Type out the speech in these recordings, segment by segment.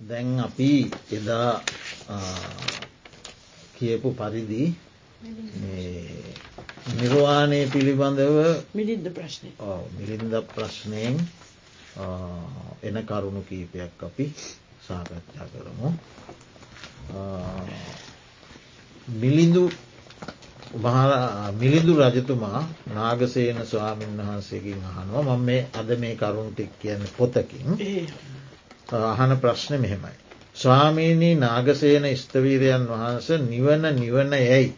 දැන් අපි එදා කියපු පරිදි නිර්වාණය පිළිබඳව මිලින්ද ප්‍රශ්නය මිලින්ද ප්‍රශ්නයෙන් එන කරුණු කීපයක් අපි සාකච්ඡා කරමු. මිලිඳු මිලිඳු රජතුමා නාගසේන ස්වාමීන් වහන්සේකින් අහනවා මම මේ අද මේ කරුණුටික් කියන්න පොතකින් අහන ප්‍රශ්න මෙහෙමයි. ස්වාමීණී නාගසේන ස්තවීරයන් වහන්ස නිවන නිවන යැයි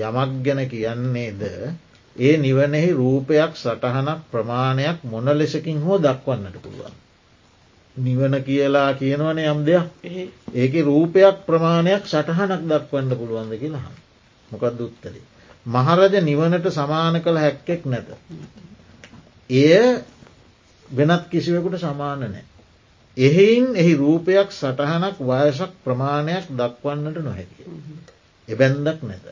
යමක් ගැන කියන්නේද ඒ නිවනෙහි රූපයක් සටහනක් ප්‍රමාණයක් මොන ලෙසකින් හෝ දක්වන්නට පුළුවන්. නිවන කියලා කියනවන යම් දෙයක් ඒක රූපයක් ප්‍රමාණයක් සටහනක් දක්වන්න පුළුවන්ද කියලා මොකක්ද උත්තරේ. මහරජ නිවනට සමාන කළ හැක්කෙක් නැත. එය වෙනත් කිසිවකුට සමාන නෑ. එහෙයින් එහි රූපයක් සටහනක් වයසක් ප්‍රමාණයක් දක්වන්නට නොහැකිය. එබැන්දක් නැත.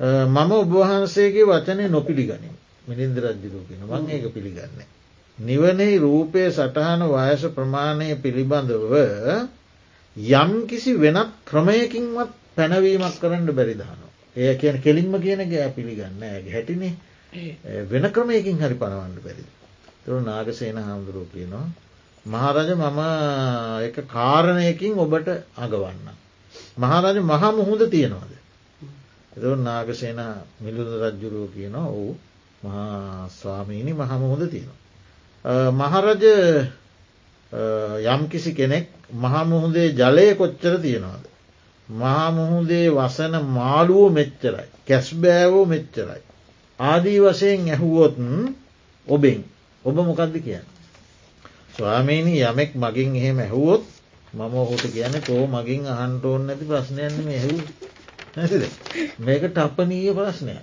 මම ඔබවහන්සේගේ වචනය නොපිළිගනින් මිනින්ද රජ්ජිරූපෙන මං ඒක පිළිගන්නේ. නිවනෙහි රූපය සටහන වයස ප්‍රමාණය පිළිබඳව යම් කිසි වෙනත් ක්‍රමයකින්වත් පැනවීමක් කරන්න බැරිදහනවා. ඒ කියන කෙලින්ම කියන ගෑ පිළිගන්න ඇ හැටිනේ වෙන ක්‍රමයකින් හරි පනවන්න බැරි. තුරු නාගසේන හාමුදුරුව කියනවා මහරජ මම එක කාරණයකින් ඔබට අගවන්න. මහරජ මහා මුහුද තියෙනවාද. එද නාගසේන මිලුද රජ්ජුරුව කියනවා ඔවු මහා ස්වාමීණි මහමුහුද තියෙනවා. මහරජ යම්කිසි කෙනෙක් මහමුහුදේ ජලය කොච්චර තියෙනවාද. මහමුහුදේ වසන මාළුවෝ මෙච්චරයි. කැස්බෑවෝ මෙච්චරයි. ආදී වශයෙන් ඇහුවොත් ඔබෙන් ඔබ මොකක්ද කියන්න. ස්වාමීණී යමෙක් මගින් එහෙම ඇහුවොත් මම ඔහුට කියන කෝ මගින් අහන්ට ඕන්න ඇති ප්‍රශ්නයන්න ඇහු නැතිද මේක ටප්පනීය ප්‍රශ්නය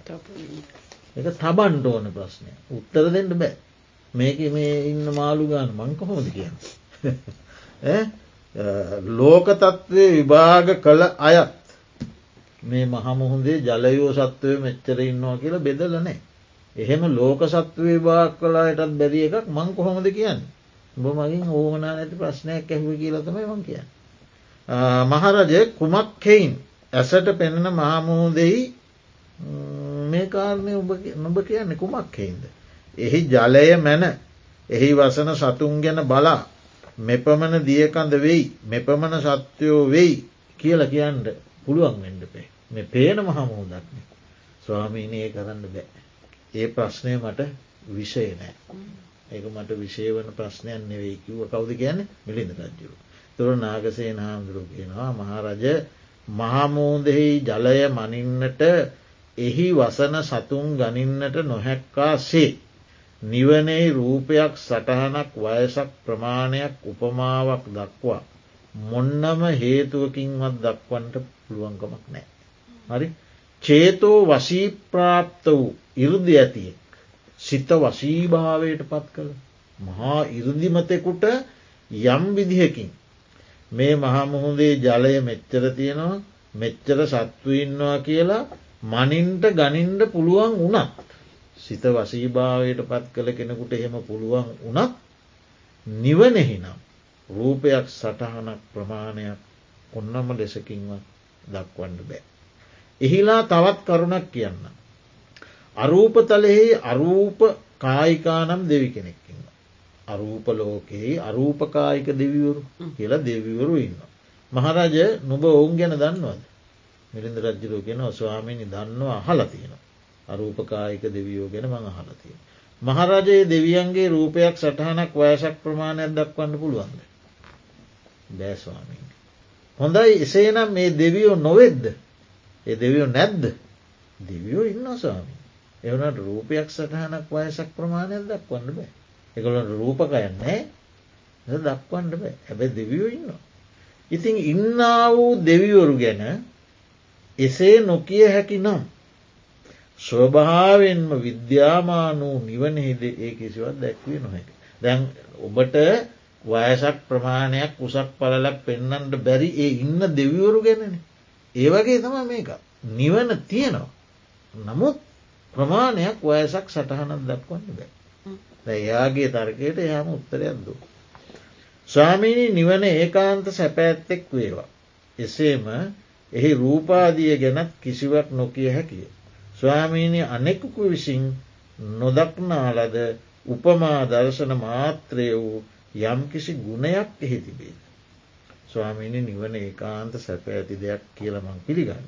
එක තබන්ට ඕන ප්‍රශ්නය උත්තර දෙන්න බෑ. මේක මේ ඉන්න මාළු ගාන මංකොහොමද කියන්න? ලෝකතත්ත්වය විභාග කළ අයත් මේ මහමුහුදේ ජලයෝ සත්වය මෙච්චර ඉන්නවා කියලා බෙදලනෑ එහෙම ලෝක සත්ව විභාග කලායටත් බැරිය එකක් මං කොහොමද කියන්නේ උඹ මගින් ඕමනා නැති ප්‍රශ්නයක් ඇහුව කියලතමයි වන් කියන්න. මහරජ කුමක්හෙයින් ඇසට පෙනෙන මහමුහුදෙහි මේ කාරණය නොබ කියන්න කුමක් හෙයින්ද. එහි ජලය මැන එහි වසන සතුන් ගැන බලා මෙපමණ දියකඳ වෙයි මෙපමණ සත්‍යයෝ වෙයි කියල කියන්න පුළුවන් වෙන්ඩපේ මේ පේන මහමුහුදක්න ස්වාමීනය කරන්න බෑ. ඒ ප්‍රශ්නය මට විෂය නෑ. ඒක මට විශේවන ප්‍රශ්නයන් නෙවෙයි කිව්ව කවුද කියන්න මිලිඳ රජ්ජුරු. තුර නාගසේ නාමුදුරු කියනවා මහරජ මහමූදෙහි ජලය මනින්නට එහි වසන සතුන් ගනින්නට නොහැක්කා සේ. නිවනේ රූපයක් සටහනක් වයසක් ප්‍රමාණයක් උපමාවක් දක්වා. මොන්නම හේතුවකින්වත් දක්වන්ට පුළුවන්කමක් නෑ. හරි චේතෝ වශීප්‍රාප්ත වූ ඉරුදි ඇතියෙක්. සිත වශීභාවයට පත් කළ. මහා ඉරුදිමතෙකුට යම් විදිහකින් මේ මහමුහුදේ ජලය මෙච්චර තියෙනවා මෙච්චර සත්තු ඉන්නවා කියලා මනින්ට ගනින්ඩ පුළුවන් වනත්. සිත වශීභාවයට පත් කළ කෙනෙකුට එහෙම පුළුවන් වනත් නිවනෙහිනම් රූපයක් සටහනක් ප්‍රමාණයක් ඔන්නම ලෙසකින්වත් දක්වන්න බෑ. එහිලා තවත් කරුණක් කියන්න. අරූපතලෙහි අරූප කායිකානම් දෙවි කෙනෙක්කින්න. අරූප ලෝකෙහි අරූපකායික දෙවිවරු කියලා දෙවිවරු ඉන්න. මහරජ නුබ ඔවුන් ගැන දන්නවද. මිරිඳ රජ්ජරෝ ගෙන ස්වාමිනි දන්නවා අහල තියෙන. අරූපකායික දෙවියෝ ගැන මං අහලතිය. මහරජයේ දෙවියන්ගේ රූපයක් සටහනක් වයසක් ප්‍රමාණයක් දක්වන්න පුළුවන්ද. බෑස්වාමීන්. හොඳයි එසේනම් මේ දෙවියෝ නොවෙද්ද. ඒ දෙවියෝ නැද්ද. දෙවියෝ ඉන්න ස්වාමී. එවනට රූපයක් සටහනක් වයසක් ප්‍රමාණයක් දක්වන්න බෑ. එකළොට රූපකයන්නේ දක්වන්න බෑ හැබැ දෙවියෝ ඉන්න. ඉතින් ඉන්නා වූ දෙවිවරු ගැන එසේ නොකිය හැකි නම්. ස්වභාවෙන්ම විද්‍යාමාන වූ නිවනෙහිද ඒ කිසිවත් දැක්වේ නොහැක. දැන් ඔබට වයසක් ප්‍රමාණයක් උසක් පලලක් පෙන්නන්ට බැරි ඒ ඉන්න දෙවිවරු ගැනන. ඒවගේ තම මේක නිවන තියෙනවා. නමුත් ප්‍රමාණයක් වයසක් සටහනක් දක්වන්න බෑ. එයාගේ තර්කයට එයාම උත්තරයක් දු. ස්වාමීණී නිවන ඒකාන්ත සැපෑත්තෙක් වේවා. එසේම එහි රූපාදිය ගැනත් කිසිවක් නොකිය හැකිය. ස්වාමීණී අනෙකුකු විසින් නොදක්නාලද උපමා දර්ශන මාත්‍රය වූ යම්කිසි ගුණයක් එහි තිබේද. ස්වාමීණි නිවන ඒකාන්ත සැප ඇති දෙයක් කියලමං පිළිගන්න.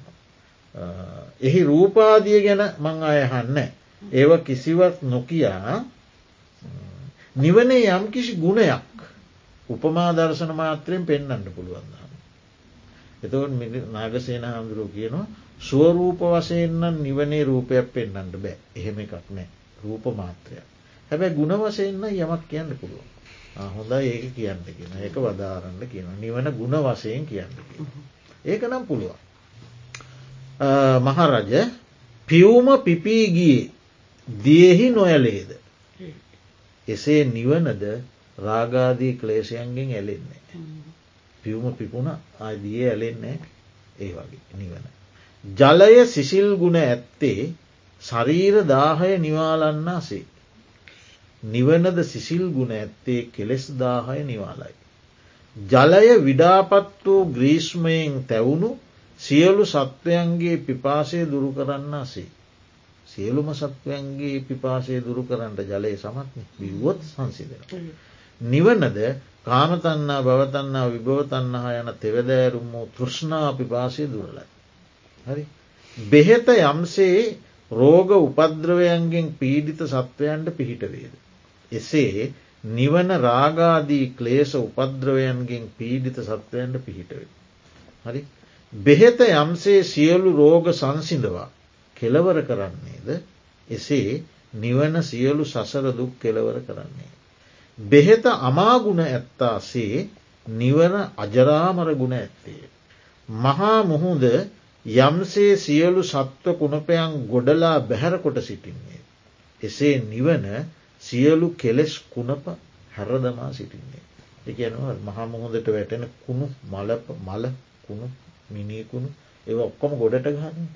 එහි රූපාදිය ගැන මං අයහන්න. ඒව කිසිවක් නොකයා නිවනේ යම් කිසි ගුණයක් උපමා දර්ශන මාත්‍රයෙන් පෙන්න්නට පුළුවන්න්න. එතවට නාගසේන හාමුදුරුව කියනවා ස්වරූප වසයෙන්න්න නිවනේ රූපයක් පෙන්න්නට බෑ එහෙම එකක් නෑ රූප මාත්‍රයක්. හැබැ ගුණ වසයෙන්න්න යමක් කියන්න පුළුවන්. හොඳ ඒක කියන්න කියෙන ඒක වදාරන්න කියන නිවන ගුණ වසයෙන් කියන්න ඒක නම් පුළුවන්. මහරජ පියවුම පිපීගියේ දියෙහි නොයලේද. එසේ නිවනද රාගාදී ක්ලේෂයන්ගෙන් ඇලෙන්නේ. පියවුම පිපුණ ආදිය ඇලෙන්නේ ඒ වගේ නිවන. ජලය සිසිල් ගුණ ඇත්තේ ශරීර දාහය නිවාලන්න සේ. නිවනද සිසිල් ගුණ ඇත්තේ කෙලෙස් දාහය නිවාලයි. ජලය විඩාපත් වූ ග්‍රීෂ්මයෙන් තැවුණු සියලු සත්වයන්ගේ පිපාසය දුරු කරන්න සේ. සියලුම සත්වයන්ගේ පිපාසය දුරු කරන්නට ජලය සමත්න විවොත් සංසිදෙන. නිවනද කාමතන්නා බවතන්නා විභවතන්නහා යන තෙවදෑරුම් වූ තෘෂ්ණා පිපාසය දුරලයි. හරි. බෙහෙත යම්සේ රෝග උපද්‍රවයන්ගෙන් පීඩිත සත්වයන්ට පිහිටවේද. එසේ නිවන රාගාදී ක්ලේෂ උපද්‍රවයන්ගෙන් පීඩිත සත්වයන්ට පිහිටවේ. හරි. බෙහෙත යම්සේ සියලු රෝග සංසිඳවා කෙලවර කරන්නේද එසේ නිවන සියලු සසර දුක් කෙලවර කරන්නේ. බෙහෙත අමාගුණ ඇත්තාසේ නිවන අජරාමර ගුණ ඇත්තේ. මහා මුහුද යම්සේ සියලු සත්ව කුණපයන් ගොඩලා බැහැරකොට සිටින්නේ. එසේ නිවන සියලු කෙලෙස් කුණප හැරදමා සිටින්නේ. එකනවා මහමුහොදට වැටෙන කුණු මලප මල කුණු මිනිකුණු ඒ ඔක්කොම ගොඩට ගන්න.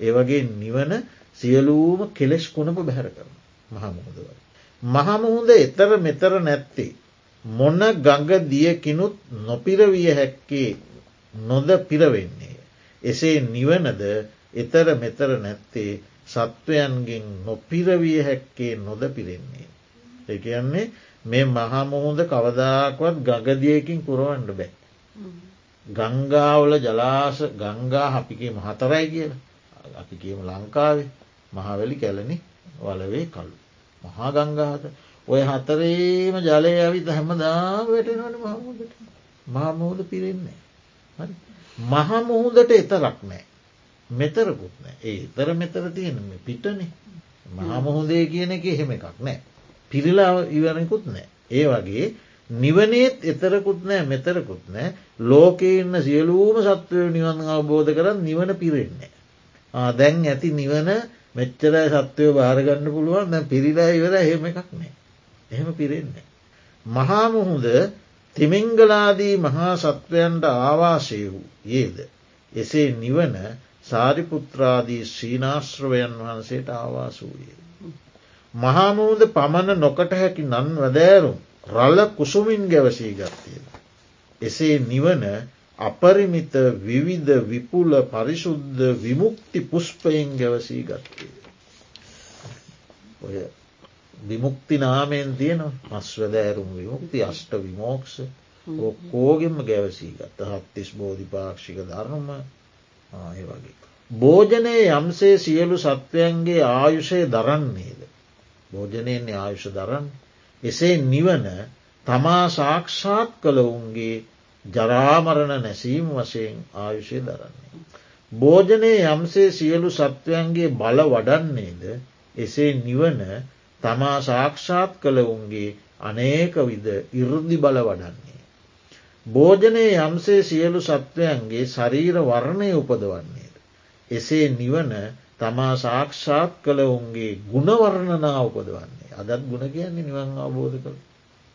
ඒවගේ නිවන සියලූම කෙලෙස් කුණප බැහැර කරන මහමුහොදවල. මහමුහුද එතර මෙතර නැත්තේ. මොන්න ගඟ දියකිනුත් නොපිරවිය හැක්කේ නොද පිරවෙන්නේ. එසේ නිවනද එතර මෙතර නැත්තේ සත්වයන්ගෙන් නොපිරවිය හැක්කේ නොද පිරෙන්නේ. එකන්නේ මේ මහමුහුද කවදාකවත් ගගදියකින් පුරුවන්ඩ බෑ. ගංගාවල ජලාස ගංගා අපිගේ මහතරයි කියල අපි කියම ලංකාවේ මහවැලි කැලනි වලවේ කලු. මහා ගංගාහත ඔය හතරේම ජලය ඇවිත හැමදා වැටෙනවන මහමුදට මහමුහුද පිරෙන්නේ. මහමුහුදට එතරක් නෑ. මෙතරකුත් නෑ ඒ තර මෙතර තියෙන පිටනේ මහමුහුදේ කියන එක එහෙම එකක් නෑ. පිරිලා ඉවරකුත් නෑ. ඒ වගේ නිවනේත් එතරකුත් නෑ මෙතරකුත් නෑ ලෝකඉන්න සියලූම සත්වය නිවන් අවබෝධ කරන්න නිවන පිරෙන්නේ. දැන් ඇති නිවන මෙච්චරයි සත්වයෝ භාරගන්න පුළුවන් දැ පිරිලා ඉවර එහෙම එකක් නෑ. එහෙම පිරෙන්නේ. මහාමුහුද තිමිංගලාදී මහා සත්වයන්ට ආවාශය වූ ඒද. එසේ නිවන සාරිපුත්‍රාදී ශ්‍රීනාශ්‍රවයන් වහන්සේට ආවාස වූයේ. මහාමූද පමණ නොකට හැකි නන් වැදෑරුම් රල්ල කුසුමින් ගැවසී ගත්තේද. එසේ නිවන අපරිමිත විවිධ විපුල පරිශුද්ධ විමුක්ති පුෂ්පයෙන් ගැවසී ගත්තේ. ඔය විමුක්ති නාමයෙන් තියෙන මස්වදෑරුම් විමුක්ති අෂ්ට විමෝක්ෂ කෝගෙම ගැවසී ගත්ත හත්තිස් බෝධිපාක්ෂික ධර්ම ඒ වගේ. භෝජනය යම්සේ සියලු සත්වයන්ගේ ආයුෂය දරන්නේද. භෝජනයන්නේ ආයුෂ දරන්න. එසේ නිවන තමා සාක්ෂාත් කළ ඔවුන්ගේ ජරාමරණ නැසීම් වශයෙන් ආයුෂය දරන්නේ. භෝජනය යම්සේ සියලු සත්වයන්ගේ බල වඩන්නේද එසේ නිවන තමා සාක්ෂාත් කළ ඔවුන්ගේ අනේක විද ඉරදි බල වඩන්නේ. භෝජනය යම්සේ සියලු සත්වයන්ගේ ශරීර වර්ණය උපදවන්නේද. එසේ නිවන තමා සාක්ෂාත් කළ ඔුන්ගේ ගුණවර්ණනා උපදවන්නේ අදත් ගුණ කියන්නේ නිවන් අවබෝධ කළ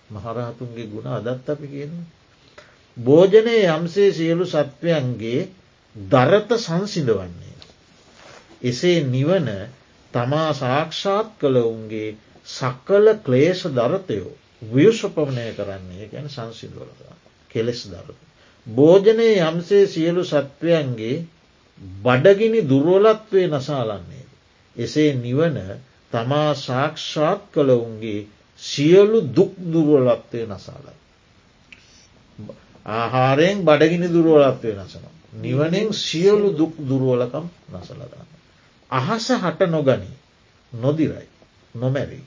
මහරහතුන්ගේ ගුණ අදත් අපි කියන්න. භෝජනය යම්සේ සියලු සත්වයන්ගේ දරත සංසිඳවන්නේ. එසේ නිවන තමා සාක්ෂාත් කළ ඔුන්ගේ සක්කල ක්ලේෂ දරතයෝ ව්‍යුෂපමනය කරන්නේ ගැන සංසිල්වලද කෙලෙස් දර. භෝජනය යම්සේ සියලු සත්වයන්ගේ බඩගිනි දුර්වලත්වය නසාලන්නේ. එසේ නිවන තමා සාක්ෂාත් කළවුන්ගේ සියලු දුක් දුර්වලත්වය නසාලයි. ආහාරයෙන් බඩගිනි දුරුවලත්වය නසනවා. නිවනෙන් සියලු දුක් දුරුවලකම් නසලගන්න. අහස හට නොගනී නොදිරයි නොමැරි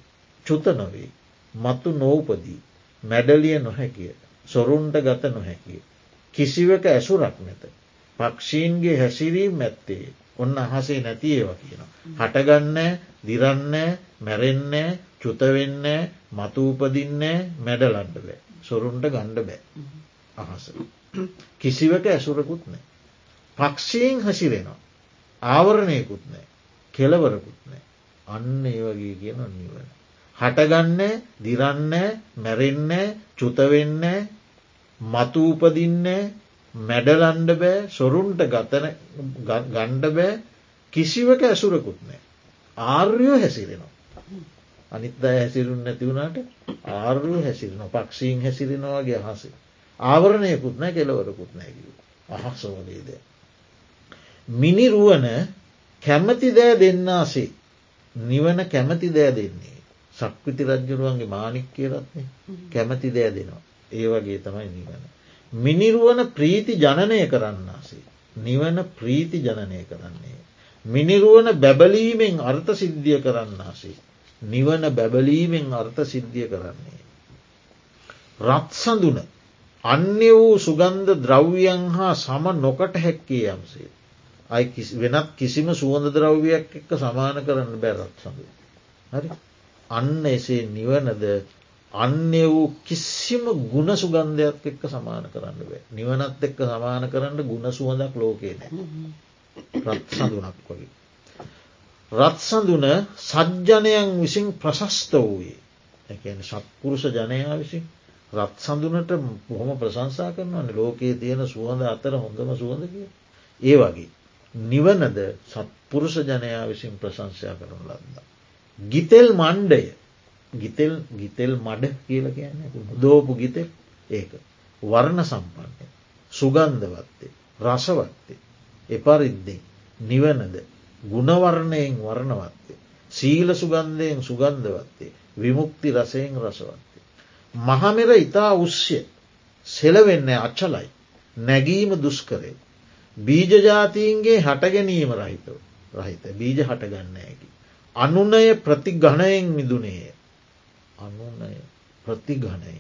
චුත නොවේ මතු නෝපදී මැඩලිය නොහැකිය සොරුන්ට ගත නොහැකිය. කිසිවක ඇසුරක් නැත. පක්ෂීන්ගේ හැසිරීම් ඇත්තේ ඔන්න අහසේ නැති ඒව කියන. හටගන්න දිරන්න මැරෙන්න චුතවෙන්න මතුූපදින්නේ මැඩලන්ඩ බෑ. සොරුන්ට ගණ්ඩ බෑ. අහස. කිසිවක ඇසුරකුත් නෑ. පක්ෂයෙන් හසිරෙනවා. ආවරණයකුත් නෑ. කෙලවරකුත් නෑ. අන්න ඒ වගේ කියන නිවන. හටගන්න දිරන්න මැරෙන්න චුතවෙන්න මතුූපදින්න මැඩලන්ඩ බෑ සොරුන්ට ගතන ගණ්ඩ බෑ කිසිවක ඇසුරකුත් නෑ. ආර්යෝ හැසිරෙනවා. අනිත් අය හැසිරුන් නැතිවුණට ආර්යෝ හැසිරෙන පක්ෂීන් හැසිරෙනවාගේ අහසේ. ආවරණයකුත් නෑ කෙලවරකුත් නැකිව. අහක්සවලේද. මිනිරුවන කැමති දෑ දෙන්නාසේ නිවන කැමති දෑ දෙන්නේ. සක්විති රජ්ජුරුවන්ගේ මානික් කියලත්න්නේ කැමති දෑ දෙනවා. ඒ වගේ තමයි නිවන. මිනිරුවන ප්‍රීති ජනනය කරන්නාසේ. නිවන ප්‍රීති ජනනය කරන්නේ. මිනිරුවන බැබලීමෙන් අර්ථ සිද්ධිය කරන්නාසේ. නිවන බැබලීමෙන් අර්ථ සිද්ධිය කරන්නේ. රත්සඳුන අන්‍ය වූ සුගන්ධ ද්‍රව්‍යයන් හා සම නොකට හැක්කේ යම්සේ. අයි වෙනත් කිසිම සුවඳ ද්‍රව්‍යයක් එක්ක සමාන කරන්න බැරත් සඳ. හරි අන්න එසේ නිවනද අන්‍ය වූ කිසිම ගුණ සුගන්ධයක් එක්ක සමාන කරන්න බෑ. නිවනත් එක්ක සමාන කරන්න ගුණ සුවඳක් ලෝකේ නෑ. රත් සඳුනක් වගේ. රත් සඳුන සජ්ජනයන් විසින් ප්‍රශස්ත වූයේ එකන සත්පුරුෂ ජනයා විසින් රත් සඳුනට බොහොම ප්‍රශංසා කරනවන ලෝකයේ තියෙන සුවඳ අතර හොඳම සුවඳ කිය. ඒ වගේ. නිවනද සත්පුරුෂ ජනයා විසින් ප්‍රශංසයා කරනු ලද්දා. ගිතෙල් මණ්ඩය ගිතෙල් ගිතෙල් මඩ කියල කියන්න දෝපු ගිතෙල් ඒක. වර්ණ සම්පන්නය. සුගන්ධවත්තේ. රසවත්තේ. එපරිද්දෙන් නිවනද ගුණවර්ණයෙන් වර්ණවත්තේ. සීල සුගන්ධයෙන් සුගන්ධවත්තේ. විමුක්ති රසයෙන් රසවත්තේ. මහමෙර ඉතා උස්්‍ය සෙලවෙන්න අච්චලයි. නැගීම දුස්කරේ. බීජජාතීන්ගේ හටගැනීම රහිතව රහිත බීජ හටගන්නයකි. අනුනය ප්‍රතිගණයෙන් මිදුනේය. අනුනය ප්‍රතිගණය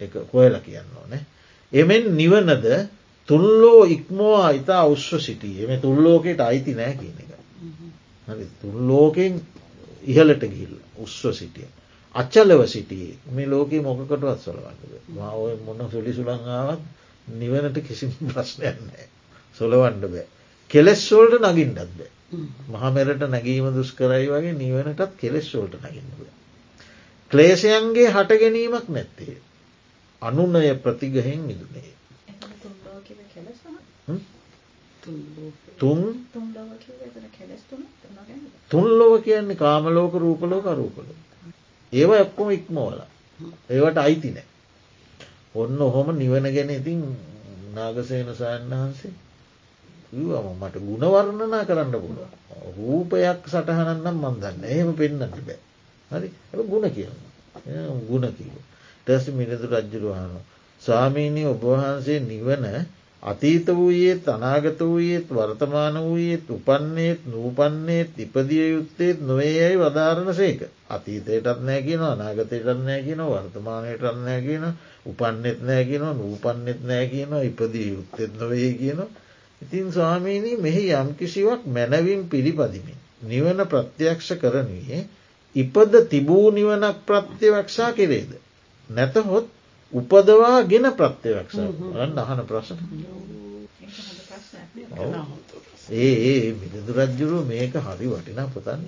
එක කොයල කියන්න ඕනේ. එමෙන් නිවනද තුල්ලෝ ඉක්මෝවා ඉතා උස්ව සිටිය එම තුල්ලෝකයට අයිති නෑ කියන එක. තුල්ලෝකෙන් ඉහලට ගිල් උස්ව සිටිය. අච්චලව සිටියේ මේ ලෝකයේ මොකකටවත් සොලවන්නද මාඔය මොන්න සුලි සුළංආවත් නිවනට කිසි ප්‍රශ්නයක් නෑ සොලවන්ඩ බෑ. කෙලෙස්වෝල්ට නගින්ටත් බෑ. මහමෙරට නැගීම දුස් කරයි වගේ නිවනටත් කෙලෙස්වෝල්ට නගින්න බෑ. ක්ලේෂයන්ගේ හට ගැනීමක් නැත්තේ. අනුනය ප්‍රතිගහෙන් මිදුනේ. තුන් තුන්ලොව කියන්නේ කාමලෝක රූපල. ඒව එක්කොම ඉක්මෝල. ඒවට අයිති නෑ. ඔන්න ඔහොම නිවන ගැන ඉතින් නාගසේන සයන් වහන්සේ ම මට ගුණවර්ණනා කරන්න පුළුව. රූපයක් සටහනන්නම් මන්දන්න එහෙම පෙන්න්නට බෑ. හරි ගුණ කියන්න ගුණ කිව. ටැස මිනිදු රජ්ජුරුවහනු. ස්වාමීනී ඔබවහන්සේ නිවන අතීත වූයේත් අනාගත වූයේත් වර්තමාන වූයේත් උපන්නේත් නූපන්නේත් ඉපදිය යුත්තේත් නොවේ යැයි වදාරණ සේක. අතීතයටත් නෑ කියන අනාගතයටත් නෑ කියන වර්තමානයටත් නෑ කියන උපන්නෙත් නෑ කියන නූපන්නෙත් නෑ කියන ඉපදිය යුත්තෙත් නොවේ කියන. ඉතින් ස්වාමීණී මෙහි යම් කිසිවක් මැනවින් පිළිපදිමින්. නිවන ප්‍රත්‍යක්ෂ කරනුයේ ඉපද තිබූ නිවනක් ප්‍රත්‍යවක්ෂා කෙරේද. නැතහොත් උපදවා ගෙන ප්‍රත්‍යවක්ෂ රන්න අහන ප්‍රශ්න. ඒ රජ්ජුරුව මේක හරි වටිනා පොතන්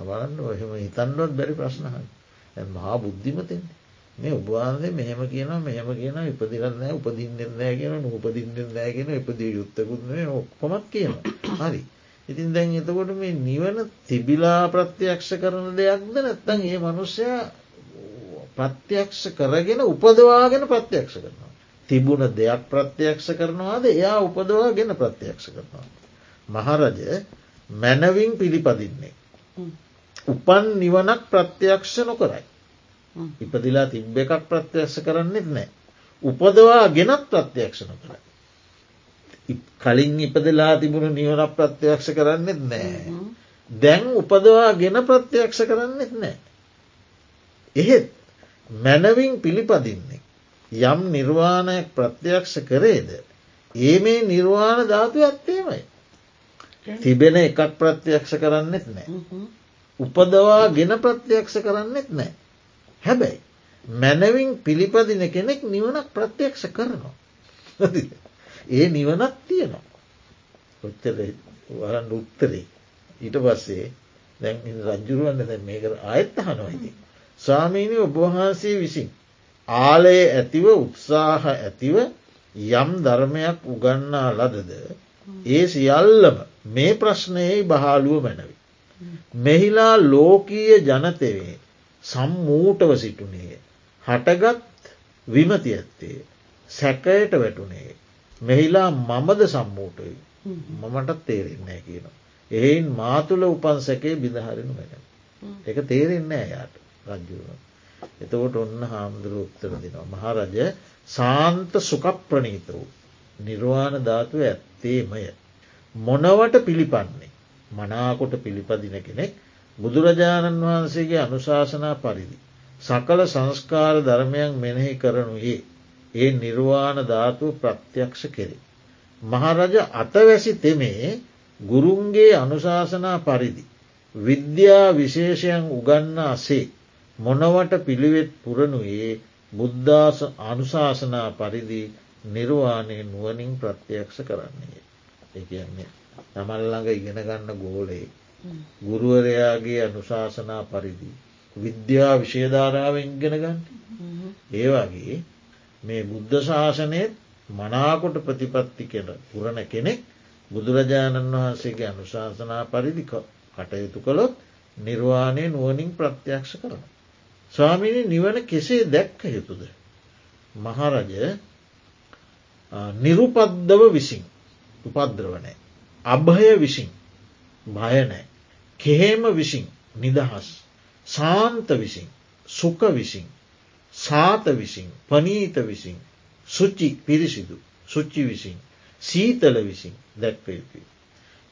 බලන්න ඔහෙම හිතන්නුවත් බැරි ප්‍රශ්නහන් මහා බුද්ධිමතෙන්. මේ උබවාන්සේ මෙහෙම කියන මෙහෙම කියන ඉපදිරන්නෑ උපදින්නෙන් නෑ කියන උපදින්නෙන් නෑ කියෙන ඉපදී යුත්තකුත් ඔක්කොමත් කියන හරි ඉතින් දැන් එතකොට මේ නිවන තිබිලා ප්‍රත්‍යයක්ෂ කරන දෙයක්ද නැත්තන් ඒ මනුෂ්‍යයා ප්‍රත්‍යක්ෂ කරගෙන උපදවාගෙන ප්‍රත්‍යක්ෂ කරනවා. තිබුණ දෙයක් ප්‍රත්‍යක්ෂ කරනවාද එයා උපදවාගෙන ප්‍රත්‍යක්ෂ කරනවා. මහරජ මැනවින් පිළිපදින්නේ. උපන් නිවනක් ප්‍රත්‍යක්ෂ නොකරයි. ඉපදිලා තිබ්බ එකක් ප්‍රත්‍යක්ෂ කරන්නෙත් නෑ. උපදවා ගෙනත් ප්‍රත්‍යක්ෂ නොකරයි. කලින් ඉපදලා තිබුණු නිවන ප්‍රත්‍යයක්ෂ කරන්නෙත් නෑ. දැන් උපදවා ගෙන ප්‍රත්‍යයක්ෂ කරන්නෙත් නෑ. එහෙත් මැනවින් පිළිපදින්නේ. යම් නිර්වාණයක් ප්‍රත්‍යයක්ෂ කරේද. ඒ මේ නිර්වාණ ධාතු ඇත්තේමයි. තිබෙන එකක් ප්‍රත්‍යයක්ෂ කරන්නෙත් නෑ. උපදවා ගෙන ප්‍රත්‍යයක්ෂ කරන්නෙත් නෑ. හැබැයි මැනවින් පිළිපදින කෙනෙක් නිවනක් ප්‍රත්‍යයක්ෂ කරනවා. ඒ නිවනත් තියෙනවා. කොච්චර වරන්න උත්තරේ ඊට පස්සේ දැන් රජ්ජුරුවන්න දැ මේක ආයත් අහනොයිති. ස්වාමීනි ඔබවහන්සේ විසින්. ආලය ඇතිව උත්සාහ ඇතිව යම් ධර්මයක් උගන්නා ලදද. ඒ සියල්ලම මේ ප්‍රශ්නයේ බහාලුව මැනවි. මෙහිලා ලෝකීය ජනතවේ සම්මූටව සිටුනේ. හටගත් විමති ඇත්තේ. සැකයට වැටුනේ. මෙහිලා මමද සම්මූටයි මමටත් තේරෙන්නේ කියනවා. එයින් මාතුල උපන් සැකේ බිඳහරිනු වෙන. එක තේරෙන්නේ යායට රජ්ජුව. එතකොට ඔන්න හාමුදුර උත්තර දෙනවා. මහරජ සාන්ත සුකප්‍රනීත වූ නිර්වාණ ධාතුව ඇත්තේමය. මොනවට පිළිපන්නේ. මනාකොට පිළිපදින කෙනෙක් බුදුරජාණන් වහන්සේගේ අනුශාසනා පරිදි. සකල සංස්කාර ධර්මයන් මෙනෙහි කරනුයේ ඒ නිර්වාණ ධාතුව ප්‍රත්‍යක්ෂ කෙරේ. මහරජ අතවැසි තෙමේ ගුරුන්ගේ අනුශාසනා පරිදි. විද්‍යා විශේෂයන් උගන්නා සේ මොනවට පිළිවෙත් පුරණුයේ බුද්ධාස අනුශාසනා පරිදි නිර්වාණය නුවනින් ප්‍රත්‍යයක්ෂ කරන්නේ. එකන්නේ තමල්ළඟ ඉගෙනගන්න ගෝලේ ගුරුවරයාගේ අනුශාසනා පරිදි. විද්‍යා විශේධාරාවෙන් ගෙනගන්න. ඒවාගේ මේ බුද්ධ ශාසනයත් මනාකොට ප්‍රතිපත්ති කෙන පුරණ කෙනෙක් බුදුරජාණන් වහන්සේගේ අනුශාසනා පරිදි කටයුතු කළොත් නිර්වාණය නුවනින් ප්‍රත්‍යක්ෂ කරන. ස්වාමිනි නිවන කෙසේ දැක්ක යුතුද. මහරජ නිරුපද්දව විසින් උපද්‍රවනෑ. අභය විසින් භයනෑ. කෙහෙම විසින් නිදහස්. සාන්ත විසින් සුක විසින් සාත විසින් පනීත විසින් සුච්චි පිරිසිදු සුච්චි විසින් සීතල විසින් දැක්ව යුතුයි.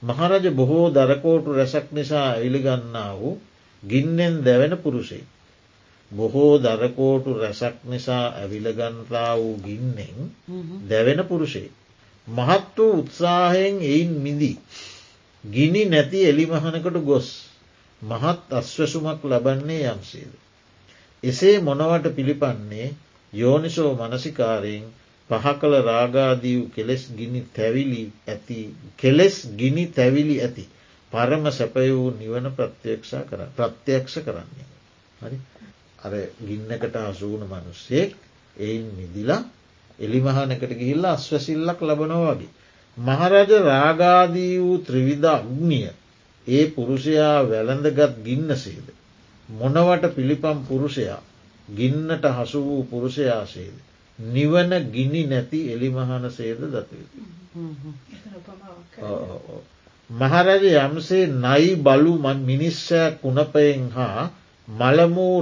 මහරජ බොහෝ දරකෝටු රැසක් නිසා ඇවිලිගන්නා වූ ගින්නෙන් දැවෙන පුරුසේ. බොහෝ දරකෝටු රැසක් නිසා ඇවිලගන්තා වූ ගින්නෙන් දැවෙන පුරුෂේ. මහත් වූ උත්සාහයෙන් එයින් මිදී. ගිනි නැති එලිමහනකට ගොස් මහත් අස්වසුමක් ලබන්නේ යම්සේද. එසේ මොනවට පිළිපන්නේ යෝනිසෝ මනසිකාරයෙන් පහ කළ රාගාදීව් කෙලෙස් ගිනි තැවිලි ඇති කෙලෙස් ගිනි තැවිලි ඇති පරම සැපය වූ නිවන ප්‍රත්‍යක්ෂා කර ප්‍රත්‍යයක්ෂ කරන්නේ. හරි අර ගින්නකට අසුවුණු මනුස්සෙක් එයින් මිදිලා එලිමහනකට ගිහිල්ලා අස්වැසිල්ලක් ලබනෝ වගේ. මහරජ රාගාදී වූ ත්‍රවිධ අග්නිය ඒ පුරුෂයා වැළඳගත් ගින්න සේද. මොනවට පිළිපම් පුරුෂයා ගින්නට හසු වූ පුරුෂයාසේද. නිවන ගිනි නැති එලිමහන සේද දතයුතු. මහරජ යම්සේ නයි බලු මිනිස්සෑ කුණපයෙන් හා මළමූ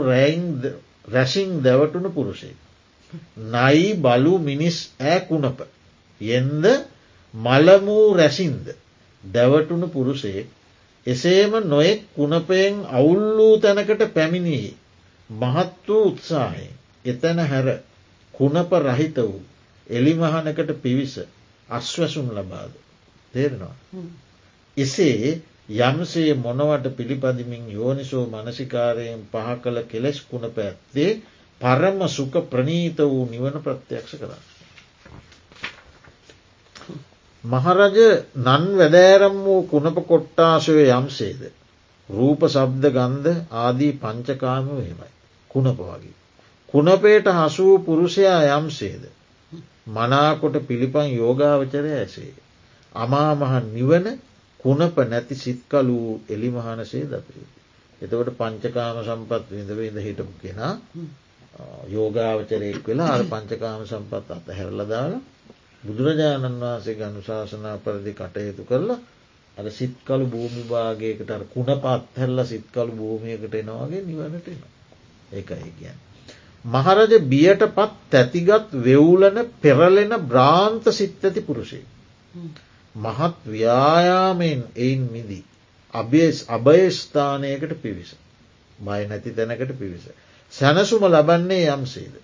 රැසිං දැවටුණු පුරුෂේ. නයි බලු මිනිස් ෑ කුණප. යෙන්ද මළමූ රැසින්ද දැවටුණු පුරුසේ එසේම නොයෙක් කුණපයෙන් අවුල් වූ තැනකට පැමිණියේ මහත් වූ උත්සාහයෙන් එතැන හැර කුණප රහිත වූ එලිමහනකට පිවිස අශ්වසුම් ලබාද තේරෙනවා. එසේ යම්සේ මොනවට පිළිපදිමින් යෝනිසෝ මනසිකාරයෙන් පහ කළ කෙලෙස් කුණ පැත්තේ පරම සුක ප්‍රනීත වූ නිවන ප්‍රත්‍යක්ෂ කරන්න. මහරජ නන් වැදෑරම් වූ කුණප කොට්ටාශය යම්සේද. රූප සබ්ද ගන්ධ ආදී පංචකාම හෙමයි. කුණප වගේ. කුණපේට හසූ පුරුෂයා යම්සේද. මනාකොට පිළිපන් යෝගාවචරය ඇසේ. අමාමහ නිවන කුණප නැති සිත්කලු එලිමහනසේ දතයුතු. එතකොට පංචකාම සම්පත් විඳව ඉඳ හිටපු කෙනා යෝගාවචරයෙක් වෙලා අර පංචකාම සම්පත් අත හැරලදාලා බුදුරජාණන් වහන්සේ ගනුශාසනා පරදි කටයුතු කරලා අර සිත්කලු භූමිභාගයකට කුණ පත්හැල්ල සිත්කලු භූමියකට එනවාගේ නිවනට එන ඒකයි කියන්න. මහරජ බියට පත් තැතිගත් වෙවුලන පෙරලෙන බ්‍රාන්ත සිත් ඇති පුරුෂය. මහත් ව්‍යායාමයෙන් එයින් මිදී. අභේස් අභයස්ථානයකට පිවිස. බය නැති තැනකට පිවිස. සැනසුම ලබන්නේ යම්සේද.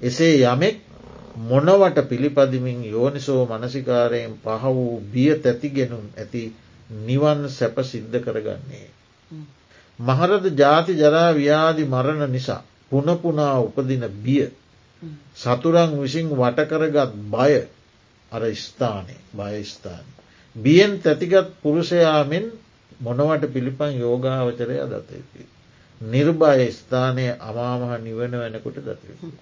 එසේ යමෙක් මොනවට පිළිපදිමින් යෝනිසෝ මනසිකාරයෙන් පහ වූ බිය තැතිගෙනුම් ඇති නිවන් සැප සිද්ධ කරගන්නේ. මහරද ජාති ජරා ව්‍යාධි මරණ නිසා පුනපුනා උපදින බිය සතුරන් විසින් වටකරගත් බය අර ස්ථානය බයස්ථාන. බියෙන් තැතිගත් පුරුෂයාමෙන් මොනවට පිළිපන් යෝගාවචරය දතයුතුයි. නිර්භය ස්ථානය අමාමහ නිවන වෙනකොට දතයුතු.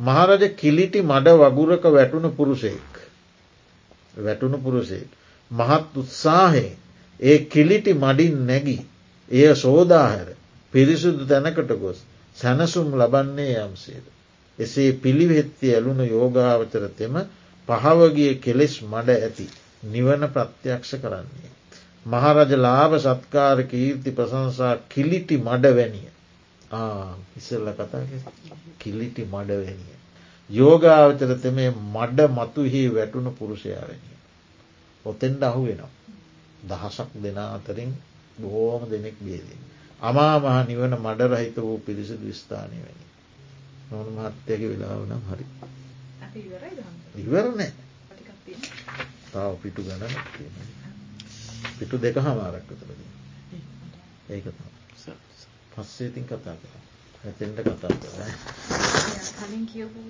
මහරජ කිලිටි මඩ වගුරක වැටුණු පුරුෂයෙක්. වැටුණු පුරුසෙක්. මහත් උත්සාහයෙන් ඒ කිලිටි මඩින් නැගී එය සෝදාහැර පිරිසුදු තැනකට ගොස් සැනසුම් ලබන්නේ යම්සේද. එසේ පිළිවෙත්ති ඇලුණු යෝගාවචරතෙම පහවගේ කෙලෙස් මඩ ඇති නිවන ප්‍රත්‍යක්ෂ කරන්නේ. මහරජ ලාභ සත්කාර කීර්ති ප්‍රසංසා කිලිටි මඩ වැනිය. ඉස්සල්ල කතා කිලිටි මඩ වැනිය. යෝගාවචරත මේ මඩ මතුහි වැටුණු පුරුෂයාවැනිය. ඔතෙන්ට අහු වෙනවා. දහසක් දෙනා අතරින් බොහෝම දෙනෙක් බේදී. අමා මහ නිවන මඩරහිත වූ පිරිසිදු ස්ථානය වැනි. නොන මහත්තයක වෙලාව නම් හරි. ඉවරනෑ තාව පිටු ගණන පිටු දෙක හමාරක් විතරද ඒක පස්සේ ඉතින් කතා කර ඇතෙන්ට කතා කර කලින් කියපු